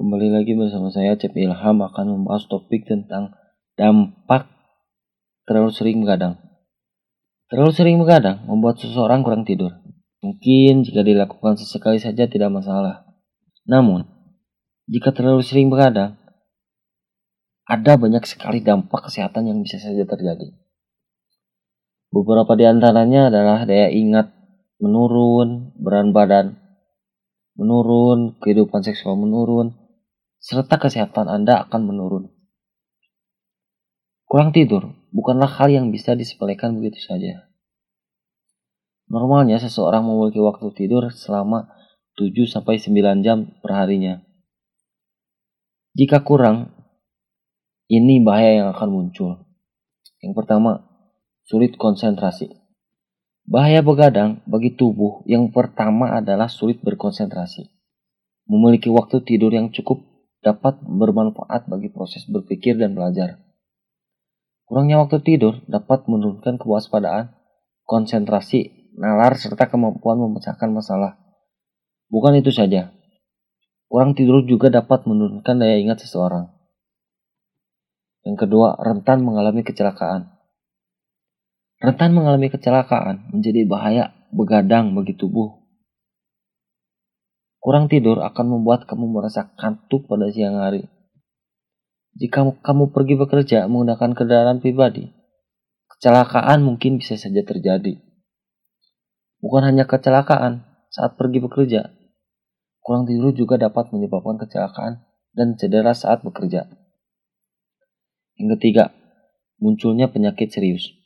Kembali lagi bersama saya Cep Ilham akan membahas topik tentang dampak terlalu sering begadang. Terlalu sering begadang membuat seseorang kurang tidur. Mungkin jika dilakukan sesekali saja tidak masalah. Namun, jika terlalu sering begadang, ada banyak sekali dampak kesehatan yang bisa saja terjadi. Beberapa di antaranya adalah daya ingat menurun, berat badan menurun, kehidupan seksual menurun, serta kesehatan Anda akan menurun. Kurang tidur bukanlah hal yang bisa disepelekan begitu saja. Normalnya seseorang memiliki waktu tidur selama 7-9 jam per harinya. Jika kurang, ini bahaya yang akan muncul. Yang pertama, sulit konsentrasi. Bahaya begadang bagi tubuh yang pertama adalah sulit berkonsentrasi. Memiliki waktu tidur yang cukup dapat bermanfaat bagi proses berpikir dan belajar. Kurangnya waktu tidur dapat menurunkan kewaspadaan, konsentrasi, nalar, serta kemampuan memecahkan masalah. Bukan itu saja, kurang tidur juga dapat menurunkan daya ingat seseorang. Yang kedua, rentan mengalami kecelakaan. Rentan mengalami kecelakaan menjadi bahaya begadang bagi tubuh. Kurang tidur akan membuat kamu merasa kantuk pada siang hari. Jika kamu pergi bekerja menggunakan kendaraan pribadi, kecelakaan mungkin bisa saja terjadi. Bukan hanya kecelakaan saat pergi bekerja, kurang tidur juga dapat menyebabkan kecelakaan dan cedera saat bekerja. Yang ketiga, munculnya penyakit serius.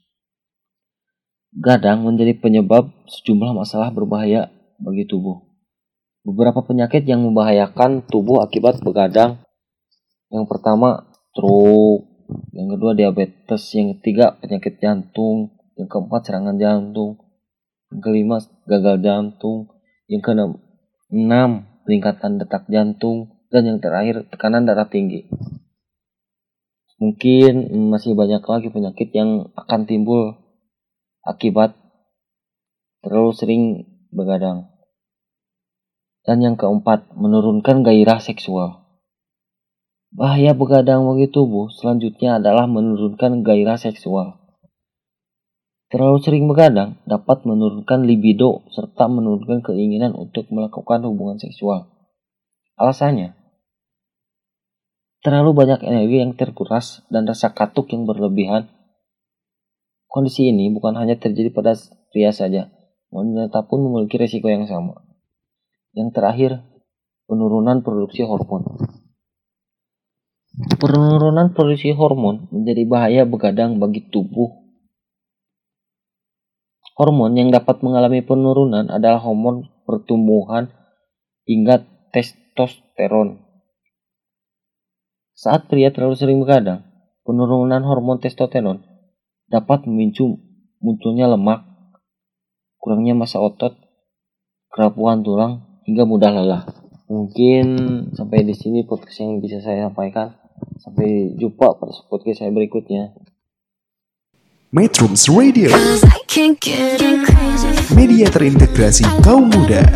Gadang menjadi penyebab sejumlah masalah berbahaya bagi tubuh. Beberapa penyakit yang membahayakan tubuh akibat begadang. Yang pertama, stroke. Yang kedua, diabetes. Yang ketiga, penyakit jantung. Yang keempat, serangan jantung. Yang kelima, gagal jantung. Yang keenam, peningkatan detak jantung. Dan yang terakhir, tekanan darah tinggi. Mungkin masih banyak lagi penyakit yang akan timbul akibat terlalu sering begadang. Dan yang keempat, menurunkan gairah seksual. Bahaya begadang bagi tubuh selanjutnya adalah menurunkan gairah seksual. Terlalu sering begadang dapat menurunkan libido serta menurunkan keinginan untuk melakukan hubungan seksual. Alasannya, terlalu banyak energi yang terkuras dan rasa katuk yang berlebihan Kondisi ini bukan hanya terjadi pada pria saja, wanita pun memiliki resiko yang sama. Yang terakhir, penurunan produksi hormon. Penurunan produksi hormon menjadi bahaya begadang bagi tubuh. Hormon yang dapat mengalami penurunan adalah hormon pertumbuhan hingga testosteron. Saat pria terlalu sering begadang, penurunan hormon testosteron dapat memicu munculnya lemak, kurangnya massa otot, kerapuhan tulang, hingga mudah lelah. Mungkin sampai di sini podcast yang bisa saya sampaikan. Sampai jumpa pada podcast saya berikutnya. Metrums Radio. Media terintegrasi kaum muda